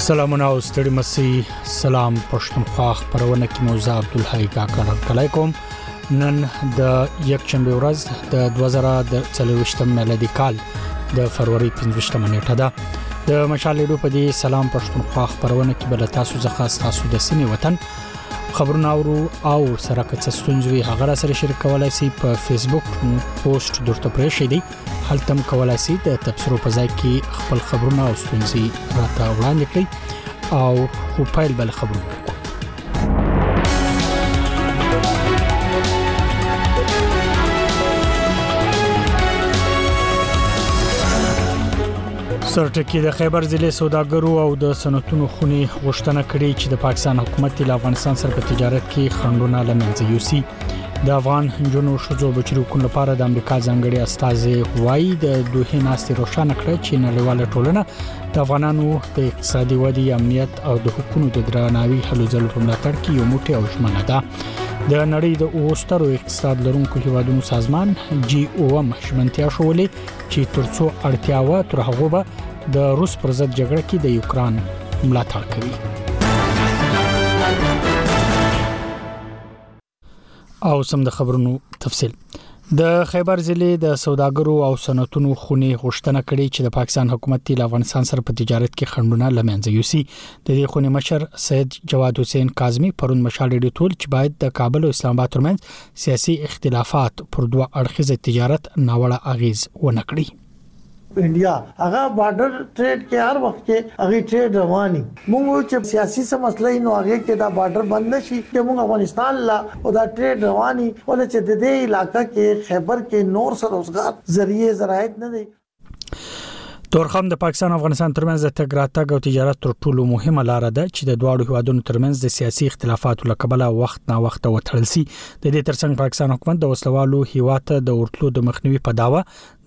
سلامونه او ستړي مسي سلام پښتونخوا خبرونه کې موزه عبد الحی کاکړ کله کوم نن د یک شنبه ورځ د 2023 میلادي کال د فروری 15 نیټه ده د مشالېډو په دې سلام پښتونخوا خبرونه کې بل تاسو ځخه تاسو د سیمې وطن خبرونه اورو او سره که څه ستونزې هغه سره شریکولای شي په فیسبوک پوسټ درته پرې شي دي هلته هم کولای شئ د تبصرو په ځای کې خپل خبرونه او ستونزې راته وړاندې کړئ او خو پایل بل خبرونه سرټکی د خیبر ضلع سوداګرو او د صنعتونو خونې غوښتنه کړې چې د پاکستان حکومت له افغانستان سره په تجارت کې خنډونه لمنځه یوسي د افغان جنو شوزو بچروکو لپاره د امریکا ځانګړي استاذې وایي د دوه ناستې روښانه کړې چې نړیواله ټولنه د افغانانو د اقتصادي ودی امنیت او د حقوقو د درناوي هلو ځلو په ملاتړ کې یو موټی او ژمنه ده د نړۍ د اوسترو اقتصاد لرونکو هیوادونو سازمان جی او ام شمنتیا شولې چې ترڅو اړتیا و تر هغه به د روس پر ضد جګړه کې د یوکران ملاتړ کوي او سم د خبرونو تفصيل د خیبر ضلع د سوداګرو او صنعتونو خونې غوښتنه کړې چې د پاکستان حکومت تیل افغانستان سره په تجارت کې خندونه لمنځه یوسي د دې خونې مشر سید جواد حسین کاظمی پرون مشال ډیډیو تول چې باید د کابل او اسلام آباد ترمنځ سیاسي اختلافات پر دوه اړخیز تجارت ناوړه اغیز ونکړي انډیا هغه بارډر ټریډ کې هر وخت کې هغه ټریډ رواني موږ چې سیاسي سم مسله نو هغه کې دا بارډر بند نشي چې موږ افغانستان لا او دا ټریډ رواني ولې چې د دې علاقې کې خیبر کې نور سره روزګار ذریعہ زراعت نه دی تورخم د پاکستان او افغانستان ترمنځ د تګ راتګ او تجارت تر ټولو مهمه لار ده چې د دواړو هیوادونو ترمنځ د سیاسي اختلافاتو لکبله وخت نا وخت وتړل شي د دې ترڅنګ پاکستان حکومت د وسلوالو هیواد د ورتلو د مخنیوي په داوا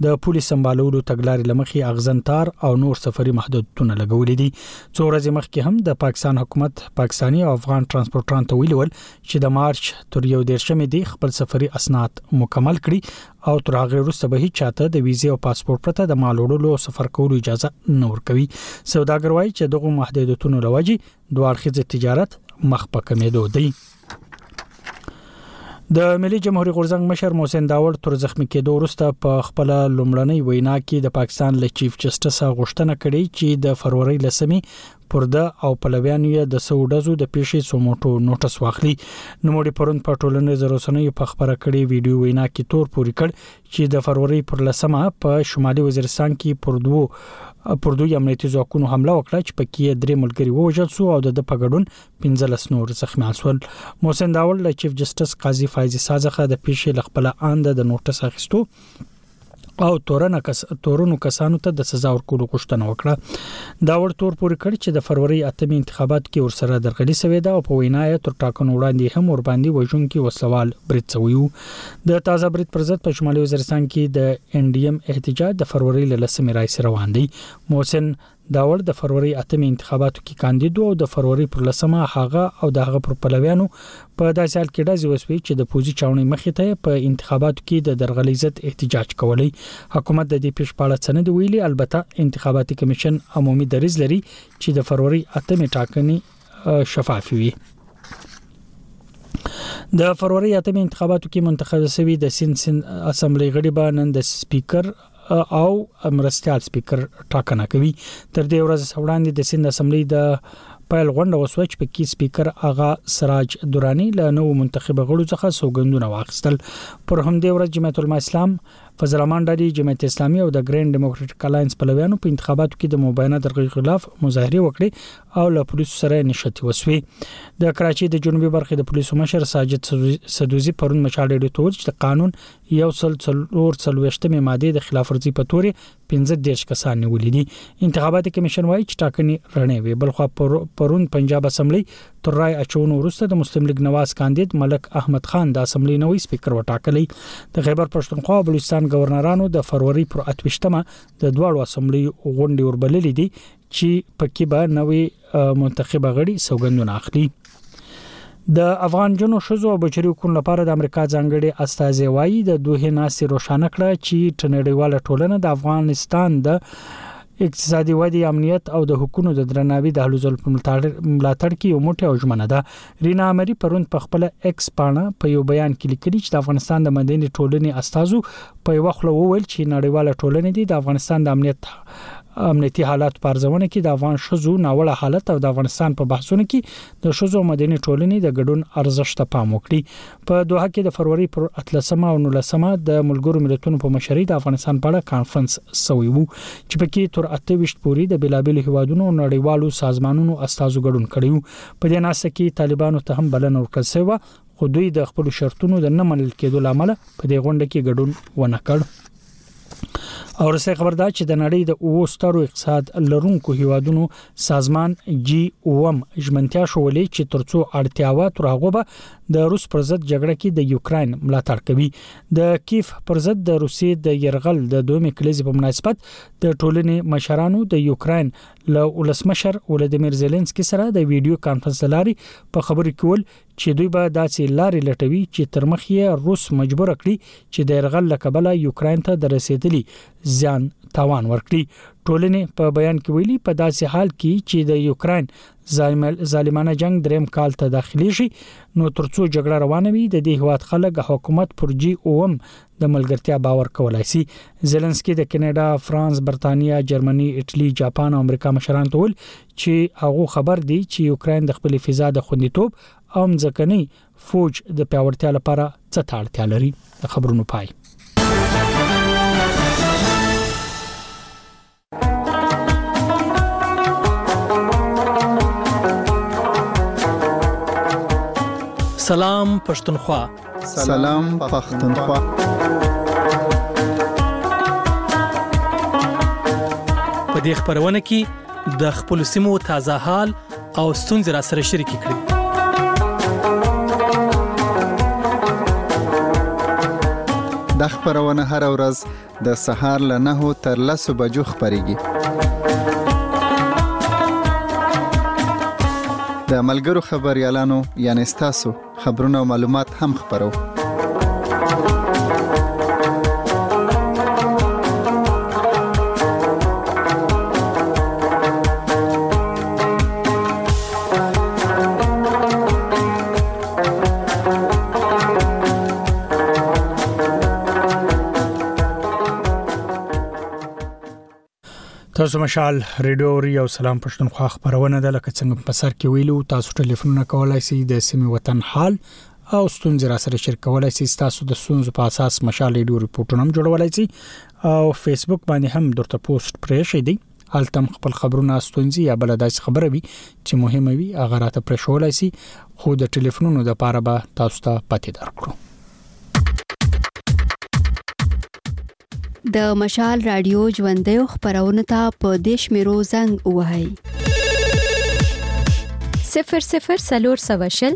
د پولې سمبالولو تګلارې لمخې اغزن تار او نور سفري محدودیتونه لګولې دي څو ورځې مخکې هم د پاکستان حکومت پاکستاني او افغان ترانسپورټران ته ویلي ول چې د مارچ تر یو دیرشمې دی خپل سفري اسناد مکمل کړي او تر هغه وروسته به هیڅ چاته د ویزه او پاسپورت پرته د مال وړلو او سفر کولو اجازه نه ورکوي سوداګر وایي چې دغه محدودیتونو لوجي دوه اړخیز تجارت مخ په کمیدو دی د ملي جمهوریت غورځنګ مشر محسن داوړ تر زخمی کېدو وروسته په خپل لومړنۍ وینا کې د پاکستان له چیف جسټس غوښتنه کړې چې د فروری لسمي پر ده او پلویانو یې د سو ډزو د پیښې سوموټو نوټس واخلي نو مړي پرون په ټولنیزو رسنیو په خبره کړې ویډیو وینا کې تور پوری کړ چې د فروری پر لسمه په شمالي وزیرستان کې پر دوو پر دوی امنیتي ځواکونو حمله وکړه چې پکې درې ملګري ووژل شو او د پګړون 15 نور زخمیان سول محسن داول له چیف جسټس قاضي فایزي سازخه د پیښې لخپل آند د نوټس اخیستو او تورنه کس تورونو کسانو ته د سزا ورکولو غوښتنه وکړه دا ور تور پورې کړ چې د فروری اتمی انتخابات کې ورسره درغلي سوي ده او په وینا یې تر ټاکنو وړاندې هم ور باندې وژونکي وسوال برید سویو د تازه برید پر ضد په شمالي وزیرستان کې د ان ډي ام احتجاج د فروری له لسمې راځي روان دی محسن داوړ د فرورۍ اتمې انتخاباتو کې کاندید و او د فرورۍ پر لسمه هغه او د هغه پر پلویانو په داسې حال کې ډزې وسوې چې د پوځي چاوڼۍ مخې ته په انتخاباتو کې د درغلۍ ضد احتجاج کولی حکومت د دې پیښ په اړه څه نه دی ویلي البته انتخاباتي کمیشن عمومي دریز لري چې د فرورۍ اتمې ټاکنې شفافې وي د فروري اتمې انتخاباتو کې منتخب شوی د سین سین اسمبلی غړي به نن د سپیکر او مرستيال سپیکر ټاکنه کوي تر دې ورځ وړاندې د سند اسمبلی د پیل غونډه وسوه چې پکې سپیکر اغا سراج دورانی له نو منتخب غړو څخه سوګندونه واخیستل پر همدې ورځ جماعت العلماء اسلام فضل الرحمن ډاری جماعت اسلامي او د ګرینډ ډیموکراټیک الاینس په لویانو په انتخاباتو کې د مباینه درغلي خلاف مظاهره وکړي او له پولیسو سره نشتی وسوي د کراچي د جنوبي برخې د پولیسو مشر ساجد سدوزي پرون مشال ډیډو ته چې د قانون یو سل څلور څلوېښتمې مادې د خلاف ورزي په تورې پنځه دېرش کسان نیولي دي. انتخاباتي کمیشن وایي چې ټاکنې رڼې وې. بلخوا پرون پنجاب اسمبلۍ تر رای اچونو وروسته د مسلم لیګ نواز کاندید ملک احمد خان د اسمبلۍ نوی سپیکر وټاکلی. د خیبر پښتونخوا او بلوچستان ګورنرانو د فرورۍ پر اتویشتمه د دواړو اسمبلیو غونډې وربللې دي چې پکې به نوې منتخب غړي سوګندونه اخلي د افغان جنو شزو او بچریو کون لپاره د امریکا ځانګړي استاذي وایي د دوه ناسي روشانه کړه چې ټنړیواله ټولنه د افغانستان د اقتصادي ودی امنیت او د حکومت د درناوي د حلوزل په ملاتړ کې یو موټی او ژمنه ده رینا عمري پرون په خپله ایکس پاڼه په یو بیان کې لیکلي چې د افغانستان د مدني ټولنې استازو په یوه خوله وویل چې نړیواله ټولنه دې د افغانستان د امنیت امنیتي حالات په ارزونه کې د افغان شزو ناوړه حالت او د افغانستان په بحثونو کې د شزو مدني ټولنې د ګډون ارزښت ته پام وکړي په دوه کې د فروری پر 13 او 19 د ملګرو ملتونو په مشرۍ د افغانستان په اړه کانفرنس سوی وو چې پکې تر 28 پورې د بلابل هیوادونو نړیوالو سازمانونو استازو ګډون کړیو په دې ناسته کې طالبانو ته هم بلنه ورکړل شوې وه خو دوی د خپل شرطونو د نه منل کېدو لامل په دې غونډه کې ګډون ونه کړ او رسې خبر دا چې د نړۍ د اوو سترو اقتصاد لرونکو هیوادونو سازمان جی اوم ژمنتیا شولې چې ترڅو اړتیاوه تر هغه به د روس پر ضد جګړه کې د یوکرين ملاتړ کوي د کیف پر ضد د روسیې د يرغل د دومې کلیزې په مناسبت د ټولنې مشرانو د یوکرين له ولسمشر ولادیمیر زیلنسکي سره د ویډیو کانفرنس له لارې په خبرو کې ول چې دوی به داسې لارې لټوي چې تر مخ یې روس مجبور کړي چې د يرغل له کبله یوکراین ته د رسیدلی زیان تاوان ورکړي ټولنې په بیان کې ویلي په داسې حال کې چې د یوکرين ظالمانه جنگ دریم کال ته داخليږي نو ترڅو جګړه روانه وي د دې هواد خلک حکومت پرجي اوم د ملګرتیا باور کولای شي زيلنسکي د کینیډا، فرانس، برتانیا، جرمني، ایټلی، جاپان او امریکا مشران ته ول چې هغه خبر دي چې یوکرين د خپل فضا د خوندیتوب او ځکني فوج د پیاوړتیا لپاره څه ته اړتیا لري د خبرونو پای سلام پښتونخوا سلام پښتونخوا په دې خبرونه کې د خپل سیمو تازه حال او ستونزې را سره شریک کړي د خبرونه هر ورځ د سهار له نهو تر لسو بجو خپرېږي. د ملګرو خبریالانو یعنې ستاسو خبرونه او معلومات هم خپرو. تاسو مشال ریډیو ری او سلام پښتونخوا خبرونه ده لکه څنګه په سر کې ویلو تاسو ټلیفونونه کولای شئ د سیمه وطن حال او ستونزې را سره شریک کولای شئ تاسو د ستونزو په اساس مشال ریډیو ریپورتونه هم جوړولای شئ او فیسبوک باندې هم درته پوسټ پرې شئ دی التم خپل خبرونه استونزي یا بل داسې خبره وي چې مهمه وي هغه راته پرښولای شي خو د ټلیفونونو د پاره به تاسو ته پته درکړو د مشال رادیو ژوندې خبرونه ته په دیش میرو زنګ وهاي 00 سلور سوشل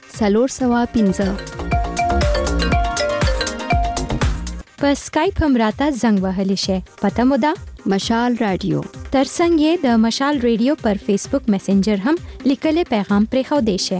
څلور سوه پنځه په سکایپ هم راته زنګ وهلی شئ پته مو ده مشال رادیو ترڅنګ یې د مشال رادیو پر فیسبوک میسنجر هم لیکلی پیغام پرې خو دی شي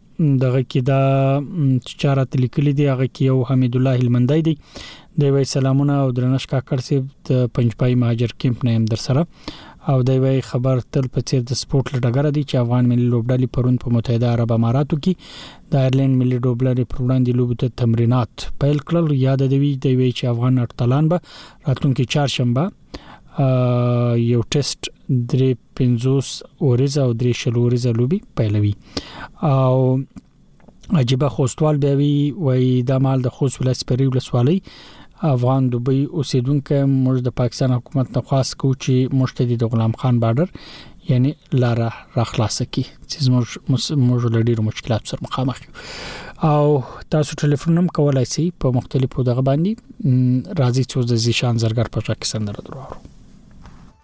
دغه کې دا چې چارات لیکلي دی هغه کې یو حمید الله هلمندای دی د وی سلامونه او درنښت کاکړ صاحب د پنځپای مهاجر کیمپ نه هم در سره او د وی خبر تل په چیر د سپورت لټګر دی چې افغان ملي لوبډلې پرون په متحده عرب اماراتو کې د ایرلند ملي لوبډلې پر وړاندې لوبو ته تمرینات پیل کړل یاد دی وی د وی چې افغان اتلان به راتلونکي چهارشنبه یو ټیسټ درې 50 اوریزه او درې شلو اوریزه لوبي پیلوي او عجيبه خوستوال بیا وی وای د مال د خوست ولایت پرې ولسوالۍ افغان دوبۍ اوسیدونکو موږ د پاکستان حکومت نه خواست کو چې موږ ته د غلام خان بارډر یعنی لار را خلاص کی چې موږ موږ له ډیرو مشکلات سره مخامخ یو او تاسو ټلیفون هم کولای شئ په مختلفو دغه باندې راځي چې د زیشان زرګر په ځکه سندره درو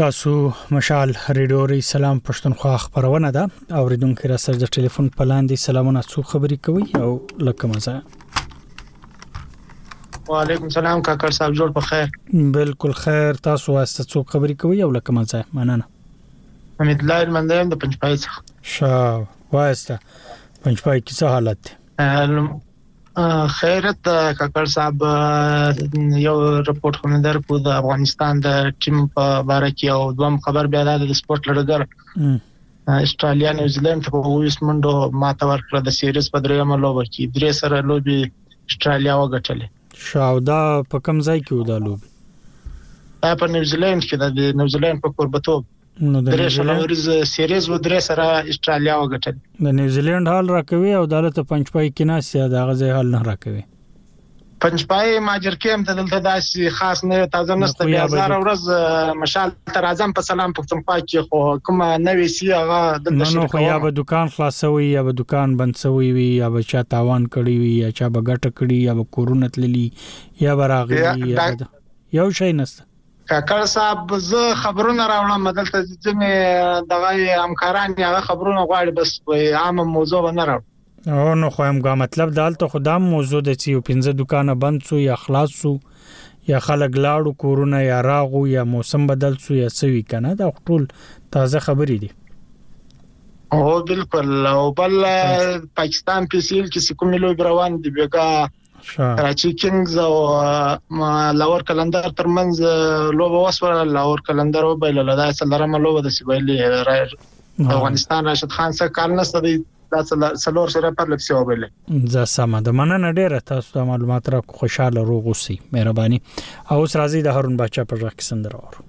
تاسو مشال ریډیو ری سلام پښتونخوا خبرونه ده اوریدونکو را سره د ټلیفون په لاندې سلامونه څو خبرې کوي او لکه مزه وعلیکم سلام کاکر صاحب جوړ په خیر بالکل خیر تاسو واسطه څو خبرې کوي او لکه مزه مننه حمید الله المندیم د پنځپای څخه شاه واسطه پنځپای کې څه حالت دی خیرت کاکړ صاحب یو رپورټ خو نه درکو د افغانستان د ټیم په اړه کې او دوم خبر بیا د سپورت لړګر استرالیا نیوزیلند په 20 منډو ماته ورکړه د سیریز په دریمه لوبه کې درې سره لوبي استرالیا وګټلې شاودا په کم ځای کې ودا لوبي دا په نیوزیلند کې د نیوزیلند په قربتوب درې شلوریز سیریز و درې سره استرالیا وګټل د نیوزیلند حال راکوي او دالته پنځپای کې نه سي دا غځي حال نه راکوي پنځپای ماجر کې هم دلته داسې خاص نه تازه نسته بیا زار ورځ مشال تر اعظم په سلام پښتونخوا کې خو کومه نوې سی هغه د نشو خو یا به دکان خلاصوي یا به دکان بند شوی وي یا به چا تاوان کړی وي یا چا به ګټه کړی یا به کورونه تللی یا به راغلی یو شي نسته کاکړ صاحب زه خبرونه راوړم دلته ځمې دغه همکاران هغه خبرونه غواړي بس په عامه موضوع نه راوړم او نو خو هم مطلب دالته خدام موضوع د چې پنځه دکانه بند سو یا خلاص سو یا خلک لاړو کورونه یا راغو یا موسم بدل سو یا سوي کنه دا ټول تازه خبرې دي هو بالکل او بل پاکستان په سیل کې کومې لوی روان دي بګا چې کینګز او لاور کلندر ترمنځ لوبه وسوه لاور کلندر وبایله دا څلورمه لوبه د سیبایلی افغانستان راشد خان سره کار نشته دی دا څلور سره پر لپسې وبله زه سم د مننه ډیره تاسو ته معلومات را خوشاله روغ اوسئ مهرباني او اوس راځي د هارون بچا په ځخ کې سندره اورو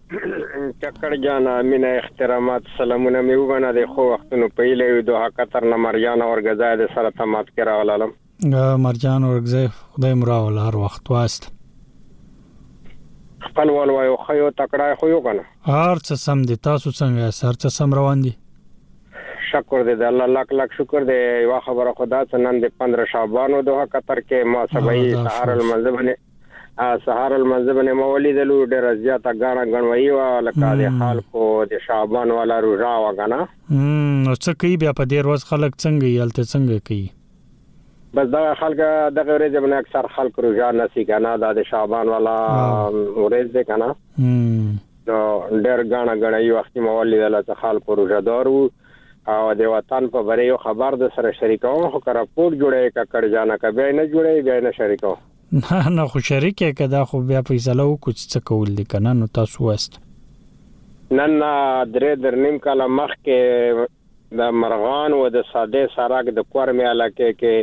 ککړ جانه مینه اخترامات سلامونه مې ومنه د خو وختونو په ایله یو دوه کتر نه مرجان اورګزای د سره تمات کې راغلم مرجان اورګزای خدای مراول هر وخت واست خپل وال وایو خو یو تکړه خو یو کنه هر څه سم دي تاسو څنګه سر څه سم روان دي شکر دې د الله لاک لاک شکر دې یو خبره خدا ته نن د 15 شعبان او دوه کتر کې ما سبعي سهار المنځ باندې سهار لمانځه باندې مو ولیدلو ډېره زیاته غاڼه غنوي و لکه د خلکو د شعبان والا روزا و غنا نو څه کوي بیا په دې ورځ خلک څنګه یې الته څنګه کوي بس دغه خلک دغه ورځ باندې اکثر خلک روزا نسی غنا د شعبان والا ورځ ده غنا نو ډېر غاڼه غنوي وخت مو ولیدل چې خلکو روزا دار وو او د وطن په بریو خبر د سره شریکوم خو که راپور جوړه ککړ جانه که بیا نه جوړه بیا نه شریکوم نه نه خو شریک یې که دا خو بیا فیصله وکړو چې څه کول دي که نه نو تاسو وایست نن نه درې در نیم کاله مخکې د مرغان و د ساده سراک د کورمې علاقې کې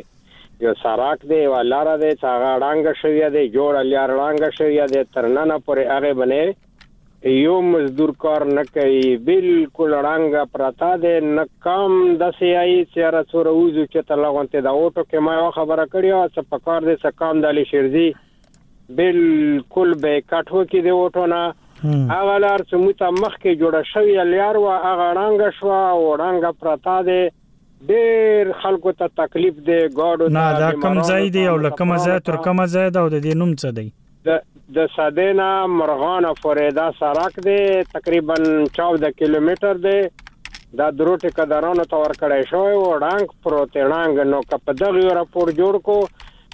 یو سراک دی یوه لاره دی چې هغه ړانګه شوې دی جوړه لار ړانګه شوې دی تر ننه پورې هغې باندې يو مزدور کار نه کوي بالکل ړنګ پرتا دی نه کم داسې یي چې هر څو روزو چې ته لغونته دا اوټو کې ما یو خبره کړې او څه پکار دی څه کام دالي شیرزي بالکل به کټ وکي دی اوټو نه هغه لار چې مو ته مخ کې جوړه شوی لیار وا هغه ړنګ شو او ړنګ پرتا دی ډیر خلکو ته تکلیف دی ګاډو ته نه دا کوم ځای دی او له کومه ځای تر کومه ځای ده او د دې نوم څه دی؟ د د سدې نه مرغانو پورې دا سرک دی تقریبا 14 کیلومتر دی دا درو ټیکدارانو ته ورکړی شوی و ړنګ پروت ړنګ نو که په دغه یو راپور جوړ کو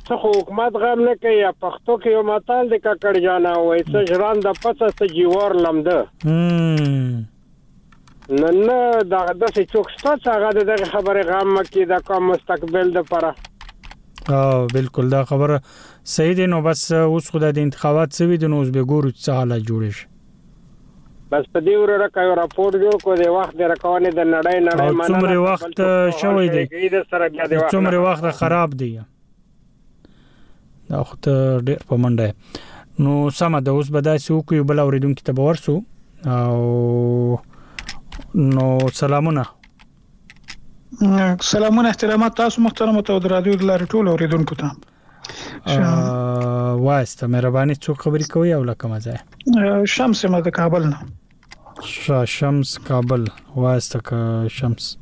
څه خو حکومت غم نه کوي یا پښتو کې یو متل دی ککړ جانه وایي څه ژرنده پڅه څه جیوار لمده نه نه دا داسې څوک شته چې هغه د دغه خبرې غم مکه د کوم مستقبل لپاره او بالکل دا خبره صحیح دی نو بس اوس خو د انتخابات سوي د نو اوس به ګورو چې حالات جوړ شي بس په دې وروره کا یو راپور جوړ کو دی وخت د رکونه د نړۍ نړۍ مننه څومره وخت شوی دی څومره وخت خراب دی دا خو ته ډېر په منډه نو سم ده اوس به داسې وکړو بل اوریدونکو ته باور سو او نو سلامونه سلامونه احترامات تاسو محترم او د رادیو د لارې ټول اوریدونکو ته واسته مهرباني څو خبرې کوي او لکه مزه شمس ما د کابل نه شا شمس کابل وایسته که شمس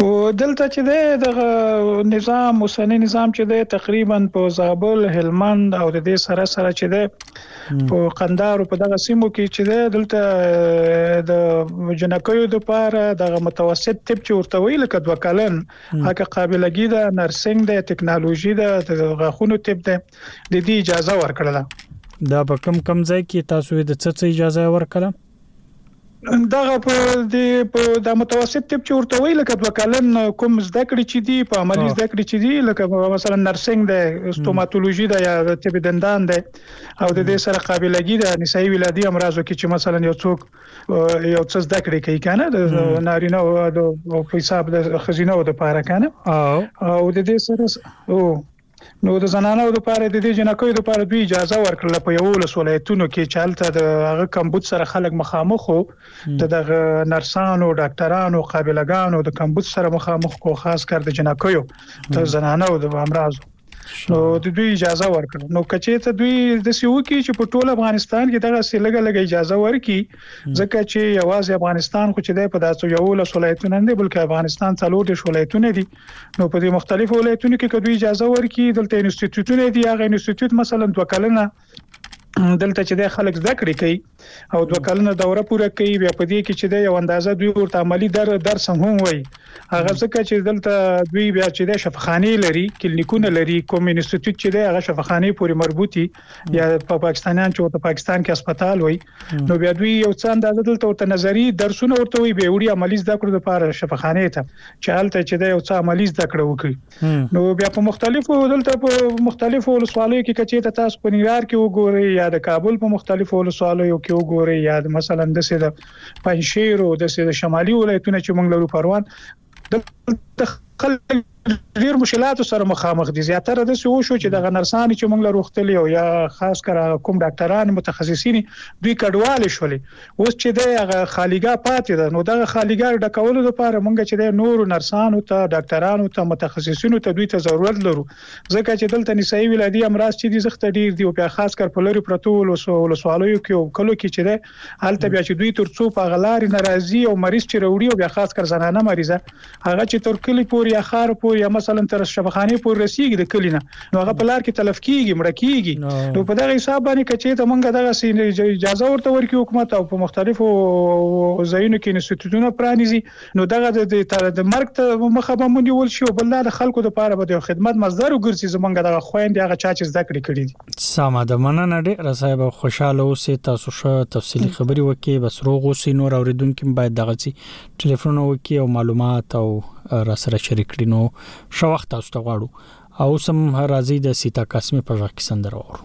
او دلته چې دی دغه نظام اوسنی نظام چې دی تقریبا په زابل هلمند او د دې سره سره چې دی په قندار په دغه سیمو کې چې دی دلته د جنکیو د پاره دغه متوسط طب چې ورته ویل کډ وکلن هغه قابلګی ده نرسنګ ده ټکنالوژي ده د غاخونو طب ده د دې اجازه ورکړله دا په کم کم ځای کې تاسو د څه څه اجازه ورکړه دغه په دې په د متوسط طب چې ورته وی لکه دوه کلن کوم زده کړې چې دی په عملی زده کړې چې دی لکه مثلا نرسنګ ده ستوماتولوژي ده یا طب دندان ده او د دې سره قابلګي ده نسایي ولادي امراضو کې چې مثلا یو څوک یو څه زده کړې کوي کنه د نارینه او د حساب د خزینه او د پاره کنه او د دې سره او نو د زنانو لپاره د دې جنکیو لپاره دوی اجازه ورکړله په یوولس ولایتونو کې چې هلته د هغه کمبود سره خلک مخامخ وو د دغه نرسانو ډاکټرانو قابلګانو د کمبود سره مخامخ کو خاص کر د جنکیو د زنانو د امراضو نو د دوی اجازه ورکړه نو کچې ته دوی د سیو کې چې په ټول افغانستان کې دغه سیلګه لګ اجازه ورکي ځکه چې یوازې افغانستان خو چې د په داسو یو له ولایتونو نه بلکې افغانستان څلور د ولایتونه دي نو په دې مختلفو ولایتونو کې که دوی اجازه ورکړي دلته انسټیټیوټونه دي هغه انسټیټیوټ مثلا دوه کلنه دلته چې د خلک زده کړې کوي او دوه کلنه دوره پوره کوي بیا په دې کې چې د یو اندازه دوی ورته عملی در درس هم وایي هغه ځکه چې دلته دوی بیا چې د شفخانه لري کلینیکونه لري کوم انسټیټیوټ چې د هغه شفخانه پورې مربوطي یا په پاکستانیان چې په پاکستان کې هسپتال وي نو بیا دوی یو څه اندازه دلته ورته نظری درسونه ورته وي به وړي عملی زده کړو لپاره شفاخانه ته چې هلته چې د یو څه عملی زده کړو وکړي نو بیا په مختلفو دلته په مختلفو ولسوالیو کې کچې ته تاسو په نیویارک کې وګورئ یا د کابل په مختلفو ولسوالیو کې وګورئ یا مثلا د سید پنځیر او د سید شمالي ولایتونو چې موږ لرو پروان دلته خلک ډیر مشکلاتو سره مخامخ دي زیاتره د څه وشو چې د نرسان چې موږ له روختلې او یا خاص کر کوم ډاکټران متخصصین دوی کډوال شول اوس چې د هغه خالیګا پاتې ده نو دغه خالیګا د کولو لپاره موږ چې د نور نرسانو ته ډاکټرانو ته متخصصینو ته دوی ته ضرورت لرو ځکه چې دلته نسایي ولادي امراض چې دي زخت ډیر دي او بیا خاص کر په لری پروتو ولسوالیو کې او کلو کې چې ده هلته بیا چې دوی تر څو په هغه لارې نه راځي او مریض چې راوړي او بیا خاص کر زنانه مریضه هغه چې تر کلی پورې یا ښار پورې یا مثلا تر شفاخانې پورې رسیږي د کلی نه نو هغه په لار کې تلف کیږي مړه کیږي نو په دغه حساب باندې کچې ته مونږ دغه سي اجازه ورته ورکړي حکومت او په مختلفو ځایونو کې انسټیټیوټونه پرانیزي نو دغه د دې تر د مرګ ته مخه به مو نیول شي او بل دا د خلکو لپاره به د یو خدمت مصدر وګرځي زمونږ دغه خویندې هغه چا چې زده کړې کړې دي. سمه ده مننه ډېره صاحب خوشاله اوسې تاسو ښه تفصیلي خبرې وکړي بس روغ اوسې نور اوریدونکي هم باید دغه سي ټلیفونونه وکړي او معلومات او را سره شریک کړي نو ښه وخت تاسو ته غواړو او سم راځي د سیتا قاسمي په ځخ کې سندره وورو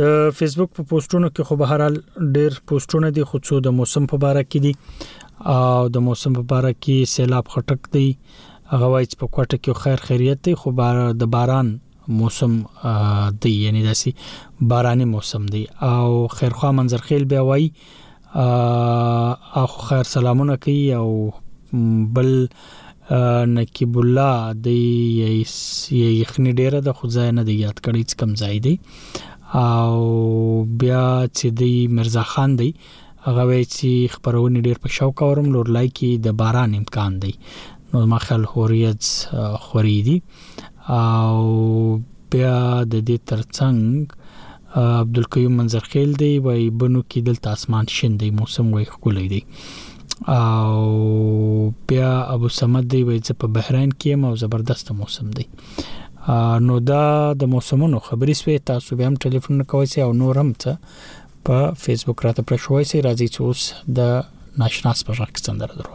د فیسبوک په پوسټونو کې خو به هر حال ډیر پوسټونه دي خو څو د موسم په اړه کې دي او د موسم په اړه کې سیلاب خټک دی هغه وایي چې په کوټه کې خیر خیریت دی خو بار د باران موسم دی یعنی داسي باراني موسم دی او خیرخوا منظرخیل بیا وایي اخ خیر سلامونه کوي او بل نقیب الله د یخنی ډیره د خدای نه دی یاد کړی چې کم ځای دی او بیا چې دی مرزا خان دی هغه وی چې خبرونه ډیر په شوق اورم لور لایکی د باران امکان دی نو ما خل هوریت خوري دي او بیا د دې ترڅنګ عبدالقیوم منظرخیل دی وای بنو کې دلته اسمان شین دی موسم وای ښکلی دی او بیا ابو سمد دی وای چې په بحرین کې ما زبردست موسم دی نو دا د موسمونو خبرې سوې تاسو به هم ټلیفون کوئ او نور هم څه په فیسبوک راته پر شوي سي راځي چې اوس د ناشناس په ځخ څندره درو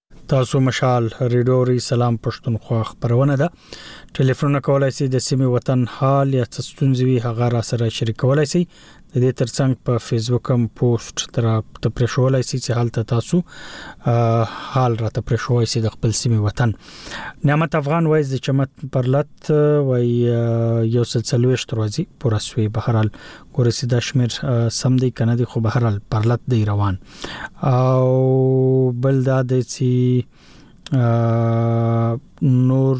تاسو مشال ریډو ری سلام پښتونخوا خبرونه ده ټلیفون کولای شئ د سیمه وطن حال یا څه ستونزې وي هغه را سره شریکولای شئ د دې ترڅنګ په فیسبوک هم پوسټ تر ته پرښولای شئ چې حالت تاسو حال را ته پرښوي شئ د خپل سیمه وطن نعمت افغان وایز د چمت پرلت ته وای یو سل څلويشت ورځې پوره سوې بهرال ګورې چې دا شمیر سم دی کنه دی خو بهرال پرلت دی روان او بل دا دی چې نور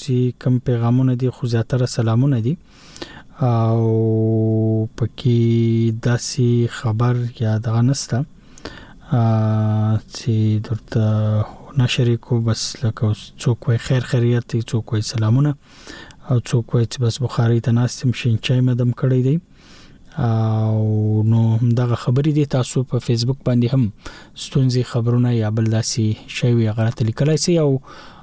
چې کم پیغامونه دي خو زیاتره سلامونه دي او پکې داسې خبر یا دغه نسته چې درته نشر کو بس لکه څوک وای خیر خیریت څوک وای سلامونه او څوک وای چې بس بخاری ته ناستم شین چای مدم کړی دی او نو دغه خبرې دي تاسو په فیسبوک باندې هم ستونزې خبرونه یا بل داسي شی وی غره ته لیکلای شئ او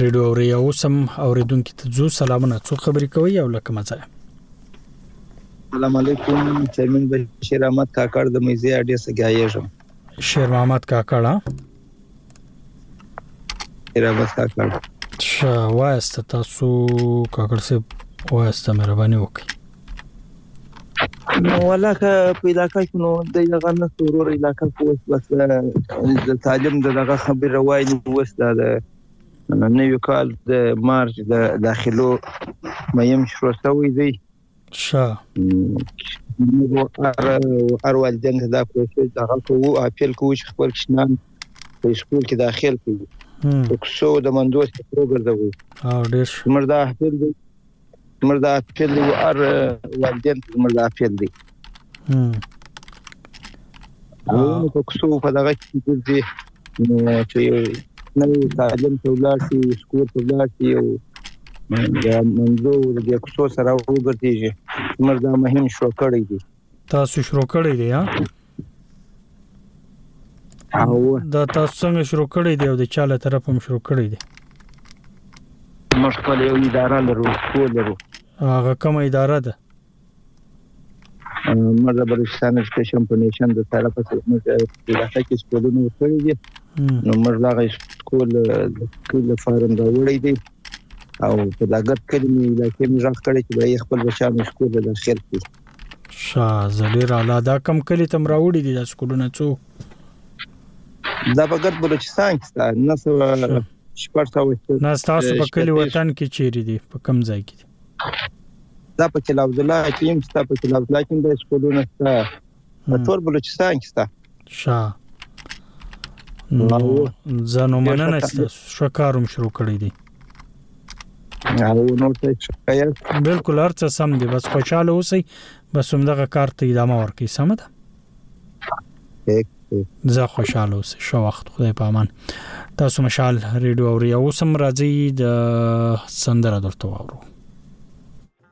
ریډو او ریا اوسم اوریدونکو ته ځو سلامونه څو خبرې کوي او لکه مزه السلام علیکم چیرمن بشیر احمد کاکړ د میزه اډیا سګایږم شیر محمد کاکړ شیر احمد کاکړ شا واسطه تاسو کاکړ صاحب واسطه مهرباني وکړئ نو ولا که په علاقه کې نو د یغه نه سورور علاقه کې اوس بس د تعلیم دغه خبره وایي نو اوس دا د نوی کال د مارچ د داخلو مېم شروع شوی دی شه هر والدین دا کوشش دغه کوو اپیل کوو چې خپل کشنان په سکول کې داخل کړي او څو د مندوس پروګرام دی او ډیر شه مردا اپیل دی زموږ د اپیل دی ار والدین زموږ د اپیل دی نو په کوڅو په دغه کې ګرځي چې نو تعلیم ته ولاړ شي سکول ته ولاړ شي او د منځو د کوڅو سره وګرځي زموږ دا مهم شو کړی دی تاسو شروع کړی دی ها او دا تاسو څنګه شروع کړی دی او د چا له طرف هم شروع کړی دی موږ خپل یو اداره لرو خو لرو هغه کومه اداره ده موږ د بلوچستان ایجوکیشن فاونډیشن د طرفه موږ د علاقې کې سکولونه ورکړي دي نو موږ دا غي سکول سکول فارم راوړی دی او په دغه کلمې علاقې موږ راخ کړی چې خپل بچیان سکول له داخل کړي شاه زړیر اعلی دا کم کلی تم راوړي دي د سکولونه څو دا په ګرد بلوچستان کې ستا نه سو شپږ سو نه تاسو په کلی وطن کې چیرې دي په کم ځای کې دا په کلا عبد الله کې هم ستا په کلا عبد الله کې د سکولونه ستا په ټول بلوچستان کې ستا شاه نو زنه مننه ستاسو شکر هم شروع کړی دی او نو څه شکایت بالکل ارڅ سم دی بس خوشاله اوسئ بس همدغه کار ته ادامه ورکړئ سم ده زه خوشاله اوسئ شو وخت خدای په امان تاسو مشال ریډیو او ریاوسم راځي د سندره درته وورو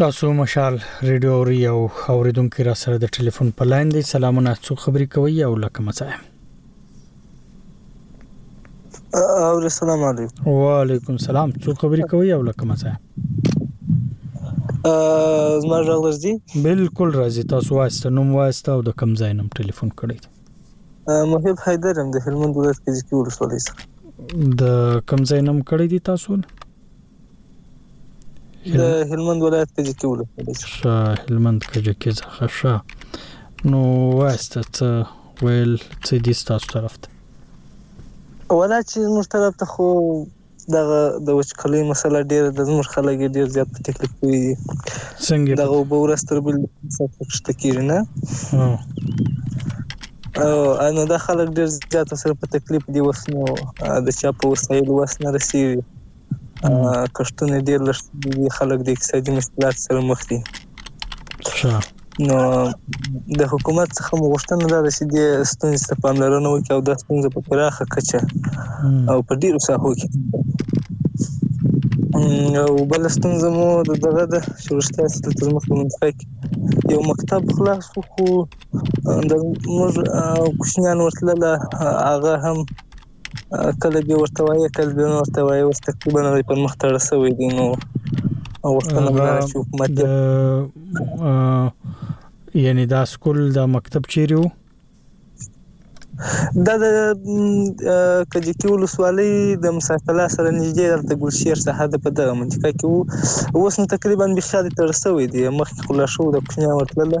تاسو مشال ریډیو اوري او اوریدونکو را سره د ټلیفون په لاین دی سلامونه څو خبرې کوي او لکه مڅه او السلام علیکم وعلیکم السلام څو خبرې کوي او لکه مزه زما غږ راځي بالکل راځي تاسو واسطه نوم واسطه او د کم ځای نوم ټلیفون کړی محب حیدر هم د هلمند ولایت کې ځکه ولسوالۍ سره د کم ځای نوم کړی دی تاسو د هلمند ولایت کجکي ولسوالۍ ښه هلمند کجکي څخه ښه نو واسته څه ویل څه دي ستاسو طرف ته ولا چې موږ طرف ته خو دغه د وچکلۍ مسله ډیره د زموږ خلک ډیر زیات په تکلیف کوي څنګه دغه به ورستر بل څه کیږي نه او انو دا خلک ډیر زیات سره په تکلیف دی وسنو د چا په وسایل وسنه رسیږي کښتونه ډیر لږ دي خلک د اقتصادي مشکلات سره مخ دي ښه نو د حکومت څخه مغشتنه ده چې د ستونزې ته پاملرنه وکړي او د ستونزې په پراخه کچه او په ډیرو ساحو کې او بل ستونزه مو د دغه د شورشتیا ستل تر مخ منطقه کې یو مکتب خلاص خو د موږ کوچنیان ورتلله هغه هم کله به ورته وایې کله به نه ورته وایې اوس تقریبا دی په مخ تړل شوی دی نو غوښتنه به دا چې حکومت د یعنی دا سکول دا مکتب چیرې وو دا د کجکی ولسوالۍ د مساکلا سره نږدې دلته ګلشیر ساحه د په دغه منطقه کې وو اوس نو تقریبا بشاد تر سوې دي مخکې خلا شو د کوچنیا ورتله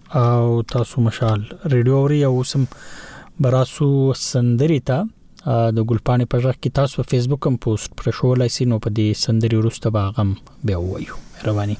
او تاسو مشال ریډیو اوري او سم براسو سندري ته د ګلپانې په ځخ کې تاسو په فیسبوک هم پوسټ پر شو لای سي نو په دې سندري ورسته باغم به وایو رواني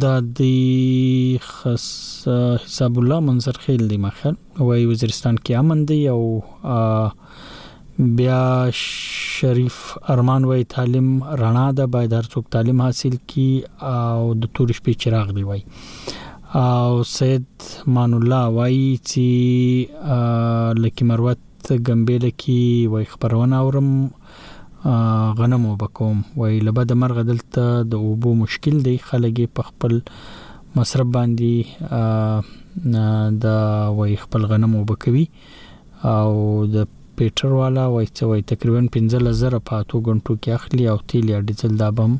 دا دی خس حساب الله منظر خیل دی مخه وای وزیرستان کې امن دی او بیا شریف ارمان وای تعلیم رڼا ده باید هر څوک تعلیم حاصل کی او د تور شپې چراغ دی وای او سید مان الله وای چې لکه مروت ګمبل کې وای خبرونه اورم غنمو به کوم وای لبه د مرغه دلته د اوبو مشکل دی خلګ په خپل مصرف باندې د وای خپل غنمو به کوي او د پیټر والا وای څه وای تقریبا 15000 په اتو غنټو کې اخلي او تیل یا ډیزل دا بم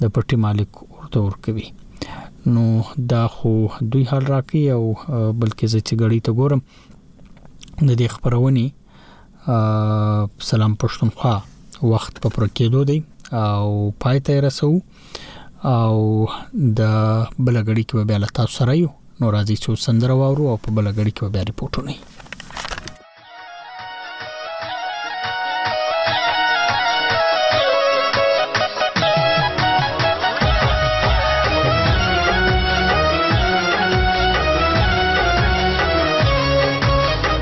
د پټي مالک ورته ور کوي نو دا خو دوی حل راکې او بلکې زه چې غړی ته ګورم د دې خبرونې سلام پښتونخوا وخت په پوره کېدو دی او پای ته رسو او د بلګړی کې به له تاسو سره یو نو راځي چې سندره واورو او په بلګړی کې به ریپورتونه